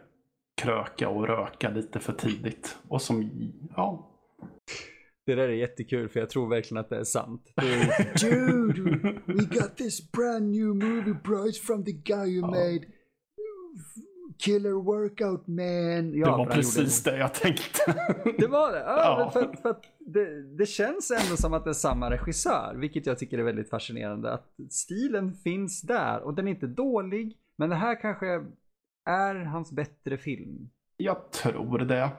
kröka och röka lite för tidigt. Och som, ja, Det där är jättekul för jag tror verkligen att det är sant. Det är, Dude, we got this brand new movie bro. It's from the guy who made Killer Workout Man. Ja, det var precis det jag tänkte. det. Var det? Ja, Ja. För, att- för att det, det känns ändå som att det är samma regissör, vilket jag tycker är väldigt fascinerande. Att stilen finns där och den är inte dålig, men det här kanske är hans bättre film. jag tror det.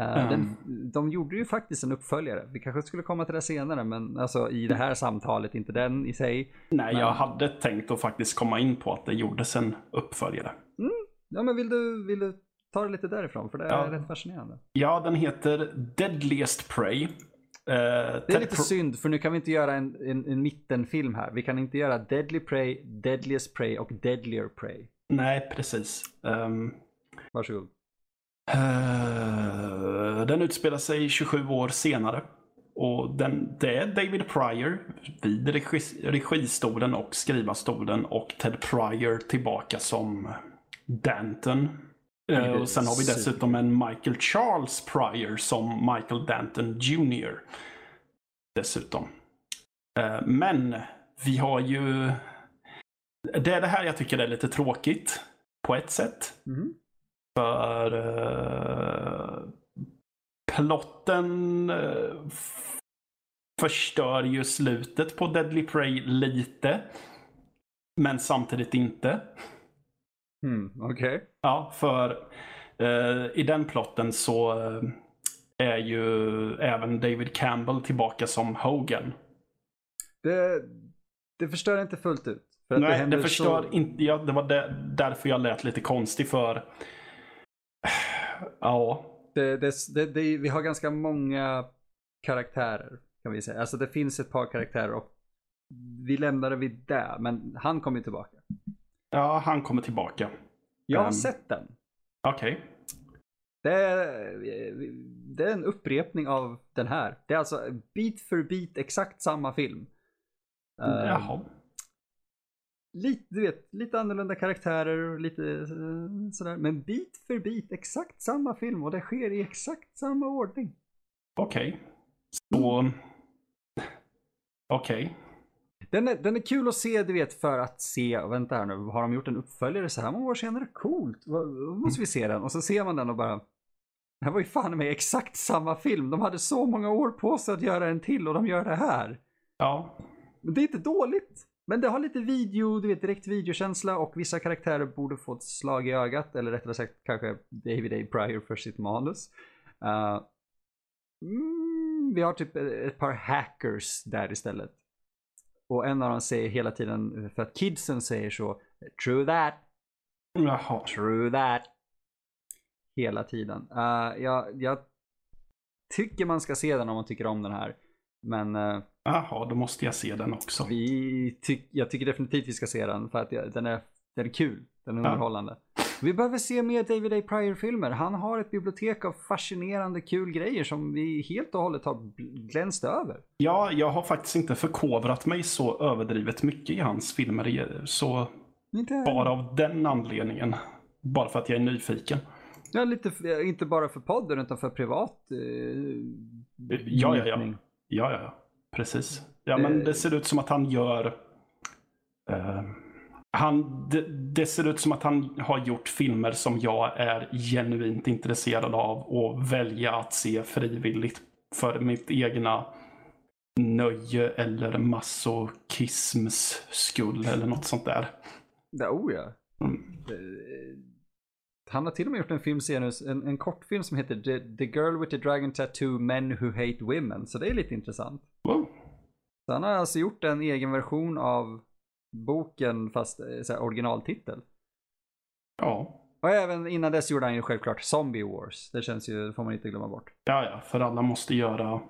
Eh, den, Mm. de gjorde ju faktiskt en uppföljare. Vi kanske skulle komma till det senare, men alltså i det här samtalet, inte den i sig. Nej, Men- jag hade tänkt att faktiskt komma in på att det gjordes en uppföljare. Ja, men vill du, vill du ta det lite därifrån? För det är Ja. rätt fascinerande. Ja, den heter Deadliest Prey. Eh, Det är lite synd, för nu kan vi inte göra en, en, en mittenfilm här. Vi kan inte göra Deadly Prey, Deadliest Prey och Deadlier Prey. Nej, precis. Ehm, Varsågod. Eh, den utspelar sig 27 år senare. Och den, det är David Pryor vid regis, registolen och skrivarstolen och Ted Pryor tillbaka som Danton. Eh, och sen har vi dessutom en Michael Charles Pryor som Michael Danton Jr. Dessutom. Eh, men vi har ju... Det är det här jag tycker är lite tråkigt. På ett sätt. Mhm. För uh, plotten f- förstör ju slutet på Deadly Prey lite. Men samtidigt inte. Hmm, Okej. Ja, för eh, i den plotten så eh, är ju även David Campbell tillbaka som Hogan. Det, det förstör inte fullt ut. För Nej, det, händer förstör så... inte. Ja, det var där, därför jag lät lite konstig för... Ja, Det, det, det, det, vi har ganska många karaktärer kan vi säga. Alltså det finns ett par karaktärer och vi lämnar det vid det. Men han kommer ju tillbaka. Ja, han kommer tillbaka. Jag har Ehm. sett den. Okej. Det är, det är en upprepning av den här. Det är alltså bit för bit exakt samma film. Ehm, Jaha. lite, du vet, lite annorlunda karaktärer och lite eh, sådär. Men bit för bit exakt samma film och det sker i exakt samma ordning. Okej. Så... Okej. Den är, den är kul att se, du vet, för att se, vänta här nu, har de gjort en uppföljare så här många år senare? Coolt, då måste vi se den. Och så ser man den och bara, det här var ju fan med exakt samma film. De hade så många år på sig att göra en till och de gör det här. Ja. Men det är inte dåligt. Men det har lite video, du vet, direkt videokänsla och vissa karaktärer borde få ett slag i ögat. Eller rättare sagt kanske David A. Pryor för sitt manus. Uh, mm, vi har typ ett par hackers där istället. Och en av dem säger hela tiden, för att kidsen säger så, true that, Jaha. True that. Hela tiden. Uh, jag, jag tycker man ska se den om man tycker om den här. Men uh, Jaha, då måste jag se den också. vi tyck, jag tycker definitivt vi ska se den för att jag, den, är, den är kul. Den är Ja. Vi behöver se mer David A. Pryor-filmer. Han har ett bibliotek av fascinerande kul grejer som vi helt och hållet har glänst över. Ja, jag har faktiskt inte förkovrat mig så överdrivet mycket i hans filmer. Så Inte bara av den anledningen. Bara för att jag är nyfiken. Ja, lite, f- inte bara för podden utan för privat eh, Ja, ja, ja. Ja, ja, ja. Precis. Ja, men det ser ut som att han gör... eh, han, det, det ser ut som att han har gjort filmer som jag är genuint intresserad av och välja att se frivilligt för mitt egna nöje eller masochisms skull eller något sånt där. Ja, oh ja. Mm. Eh, Han har till och med gjort en filmserie, en, en kortfilm som heter the, the Girl with the Dragon Tattoo Men Who Hate Women. Så det är lite intressant. Wow. Så han har alltså gjort en egen version av boken fast eh, så här, originaltitel. Ja. Och även innan dess gjorde han ju självklart Zombie Wars. Det känns ju, det får man inte glömma bort. ja, ja, för alla måste göra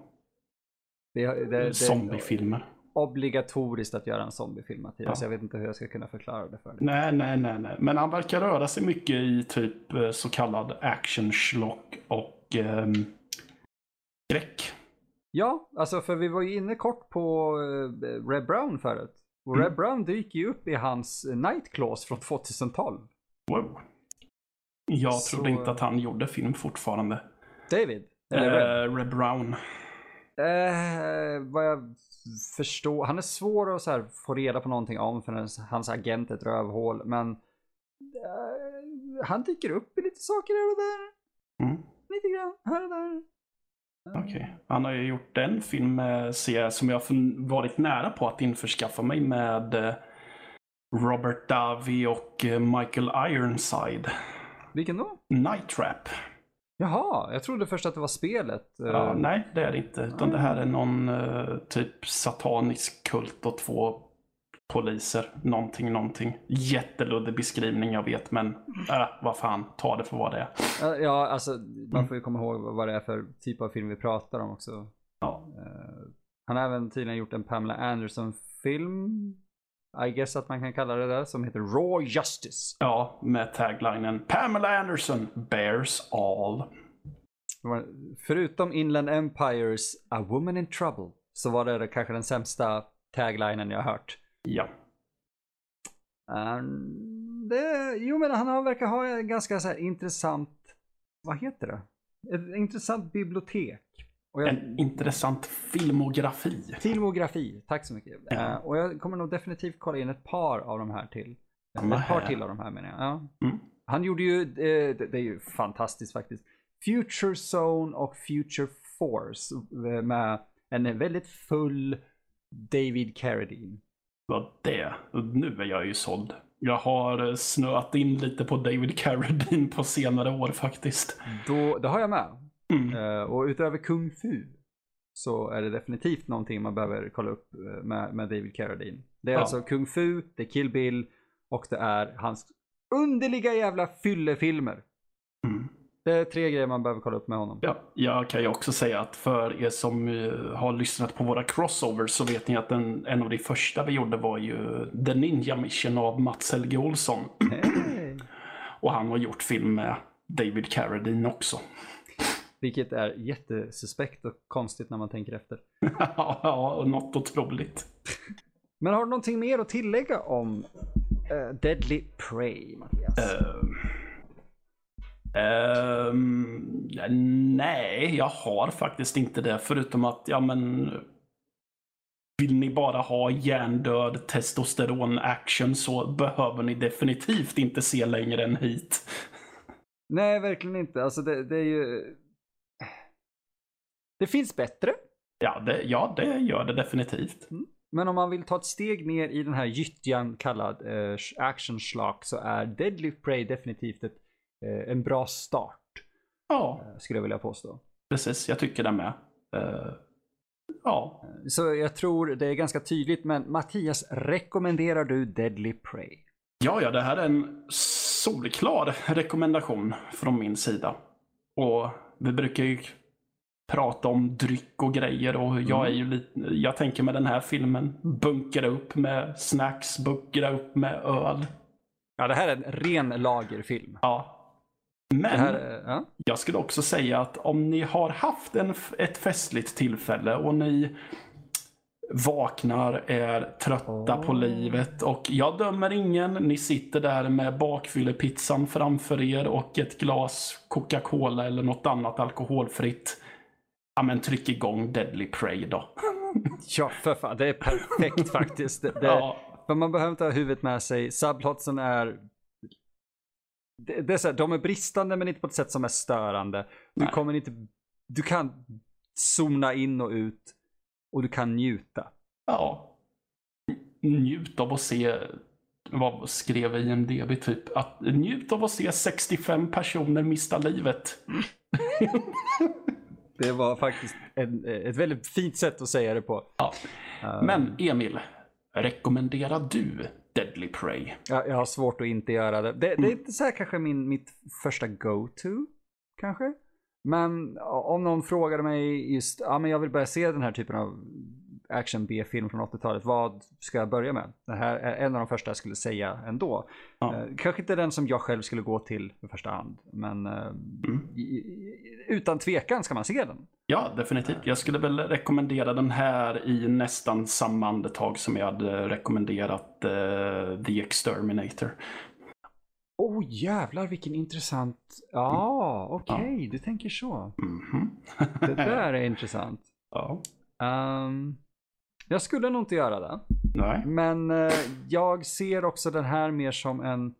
Det, det, zombiefilmer. obligatoriskt att göra en zombiefilm Mattias. Ja. Jag vet inte hur jag ska kunna förklara det för dig. Nej, nej, nej, nej. Men han verkar röra sig mycket i typ eh, så kallad action schlock och ehm, skräck. Ja, alltså för vi var ju inne kort på uh, Red Brown förut. Och. Red Brown dyker ju upp i hans eh, Night Claws från 2012. Wow. Jag Så- trodde inte att han gjorde film fortfarande. David? Eller Red? Eh, Red Brown. Eh, vad jag förstår, han är svår att så här få reda på någonting om för hans, agent är ett rövhål. Men eh, han dyker upp i lite saker här och där. Mm. Lite grann här och där. Okej. Han har ju gjort en film med, ser jag, som jag varit nära på att införskaffa mig med eh, Robert Davi och eh, Michael Ironside. Vilken då? Night Trap. Jaha, jag trodde först att det var spelet. Eh, Ja, nej, det är det inte. Utan det här är någon typ satanisk kult och två poliser. Någonting, någonting. Jätteluddig beskrivning, jag vet, men äh, vad fan, ta det för vad det är. Ja, alltså Mm. man får ju komma ihåg vad det är för typ av film vi pratar om också. Ja. Eh, han har även tydligen gjort en Pamela Anderson-film. I guess att man kan kalla det där, som heter Raw Justice. Ja, med taglinen Pamela Anderson bears all. Förutom Inland Empires A Woman in Trouble så var det kanske den sämsta taglinen jag har hört. Ja. Um, det, jo men han verkar ha en ganska så här intressant, vad heter det? Ett intressant bibliotek. Jag, En intressant filmografi. Filmografi, tack så mycket. Ja. Eh, och jag kommer nog definitivt kolla in ett par av de här till. Ett par här. till av de här menar jag. Ja. Mm. Han gjorde ju, eh, det, det är ju fantastiskt faktiskt, Future Zone och Future Force eh, med en väldigt full David Carradine. Vad det? Nu är jag ju såld. Jag har eh, snöat in lite på David Carradine på senare år faktiskt. Då, det har jag med. Mm. Eh, och utöver Kung Fu så är det definitivt någonting man behöver kolla upp eh, med, med David Carradine. Det är Ja. alltså Kung Fu, det är Kill Bill och det är hans underliga jävla fyllefilmer. Mm. Det är tre grejer man behöver kolla upp med honom. Ja, jag kan ju också säga att för er som eh, har lyssnat på våra crossovers så vet ni att den, en av de första vi gjorde var ju The Ninja Mission av Mats Helge Olsson. Hey. Och han har gjort film med David Carradine också. Vilket är jättesuspekt och konstigt när man tänker efter. ja, och något otroligt. Men har du någonting mer att tillägga om eh, Deadly Prey, Mattias? Ehm. Ehm, nej, jag har faktiskt inte det. Förutom att, ja men... Vill ni bara ha hjärndöd testosteron-action så behöver ni definitivt inte se längre än hit. Nej, verkligen inte. Alltså det, det är ju... Det finns bättre. Ja det, ja, det gör det definitivt. Men om man vill ta ett steg ner i den här gyttjan kallad eh, action schlock så är Deadly Prey definitivt ett, en bra start. Ja, eh, Skulle jag vilja påstå. precis. Jag tycker det med. Eh, ja, Så jag tror det är ganska tydligt men Mattias, rekommenderar du Deadly Prey? Ja, ja, det här är en solklar rekommendation från min sida. Och vi brukar ju prata om dryck och grejer och jag är ju lite, jag tänker med den här filmen bunkra upp med snacks, bunkra upp med öl. Ja, det här är en ren lagerfilm. Ja. Men här, är- ja. jag skulle också säga att om ni har haft en, ett festligt tillfälle och ni vaknar, är trötta på Åh. livet och jag dömer ingen. Ni sitter där med bakfyllepizzan framför er och ett glas Coca-Cola eller något annat alkoholfritt. Ja men tryck igång Deadly Prey då. ja, för fan. Det är perfekt faktiskt. Det, det, Ja, man behöver inte ha huvudet med sig. Subplotsen är... Det, det är så här, de är bristande men inte på ett sätt som är störande. Du Nej. kommer inte... Du kan zona in och ut. Och du kan njuta. ja. Njut av att se, vad skrev IMDB typ? Att, njut av att se 65 personer mista livet. Det var faktiskt en, ett väldigt fint sätt att säga det på. Ja. Um, Men Emil, rekommenderar du Deadly Prey? jag, jag har svårt att inte göra det. Det, det är inte så här kanske min, mitt första go-to. Kanske. Men om någon frågade mig just, ja men jag vill börja se den här typen av action B-film från 80-talet. Vad ska jag börja med? Det här är en av de första jag skulle säga ändå. Ja. Eh, kanske inte den som jag själv skulle gå till i första hand. Men eh, Mm. i, utan tvekan ska man se den. Ja, definitivt. Jag skulle väl rekommendera den här i nästan samma andetag som jag hade rekommenderat eh, The Exterminator. Oh jävlar vilken intressant. Ja, okej, du tänker så. Mhm. Det där är intressant. ja. Ehm, jag skulle nog inte göra det. Nej. Men eh, jag ser också den här mer som en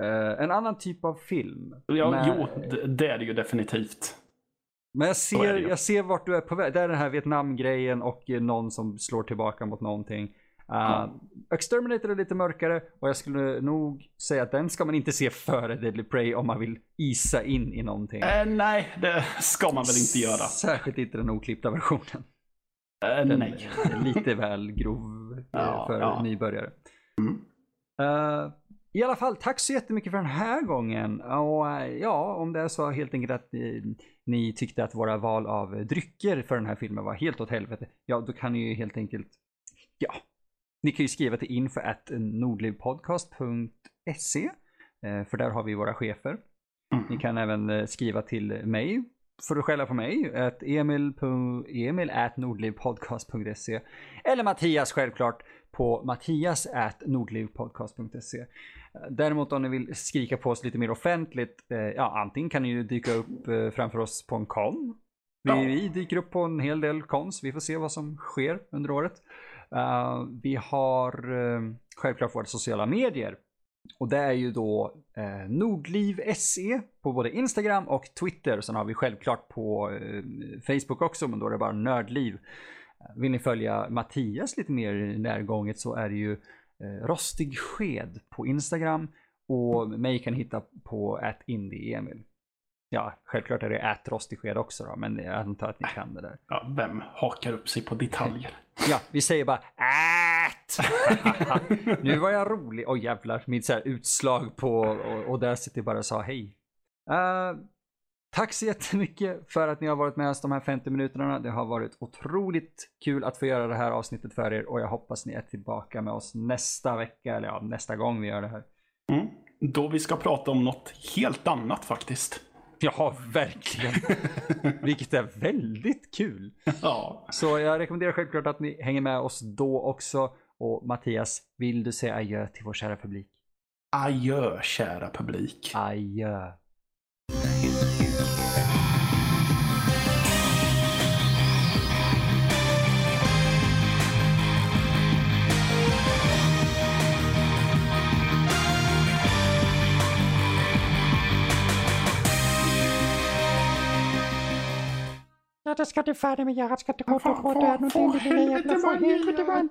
eh, en annan typ av film. Ja, men, Jo, det, är det ju definitivt. men jag ser, jag ser vart du är på väg. Det är den här Vietnamgrejen och eh, någon som slår tillbaka mot någonting. Uh, Ja. Exterminator är lite mörkare och jag skulle nog säga att den ska man inte se före Deadly Prey om man vill isa in i någonting. Eh, nej, det ska man väl inte göra. Särskilt inte den oklippta versionen. Den nej. är lite väl grov eh, Ja, för ja. nybörjare. Mm. Eh, I alla fall, tack så jättemycket för den här gången. Och eh, ja, om det är så helt enkelt att ni, ni tyckte att våra val av drycker för den här filmen var helt åt helvete. Ja, då kan ni ju helt enkelt, ja, ni kan ju skriva till info at nordlivpodcast.se eh, för där har vi våra chefer. Ni Mm. kan även skriva till mig för att skälla på mig. Att emil, emil at nordlivpodcast.se Eller Mattias självklart på mattias at nordlivpodcast.se Däremot om ni vill skrika på oss lite mer offentligt, eh, ja antingen kan ni ju dyka upp eh, framför oss på en kon. Vi, Ja. vi dyker upp på en hel del kons, vi får se vad som sker under året. Eh, vi har eh, självklart våra sociala medier. Och det är ju då eh, Nordliv SE på både Instagram och Twitter. Sen har vi självklart på eh, Facebook också, men då är det bara Nördliv. Eh, Vill ni följa Mattias lite mer närgånget så är det ju eh, Rostig Sked på Instagram. Och mig kan hitta på att Emil. Ja, självklart är det att Rostig Sked också då, men jag antar att ni kan det där. Ja, vem hakar upp sig på detaljer? Ja, vi säger bara ät! nu var jag rolig. Oj jävlar, mitt så här utslag på jag bara sa hej. Eh, tack så jättemycket för att ni har varit med oss de här 50 minuterna. Det har varit otroligt kul att få göra det här avsnittet för er och jag hoppas ni är tillbaka med oss nästa vecka eller ja, nästa gång vi gör det här. Mm. Då vi ska prata om något helt annat faktiskt. Ja, verkligen. Vilket är väldigt kul. Ja. Så jag rekommenderar självklart att ni hänger med oss då också. Och Mattias, vill du säga adjö till vår kära publik? Adjö, kära publik. Adjö. Ja, det ska du färdig med. Jag ska inte gå Fan, fan, och för lilla jävla helvete, för vad helvete gör.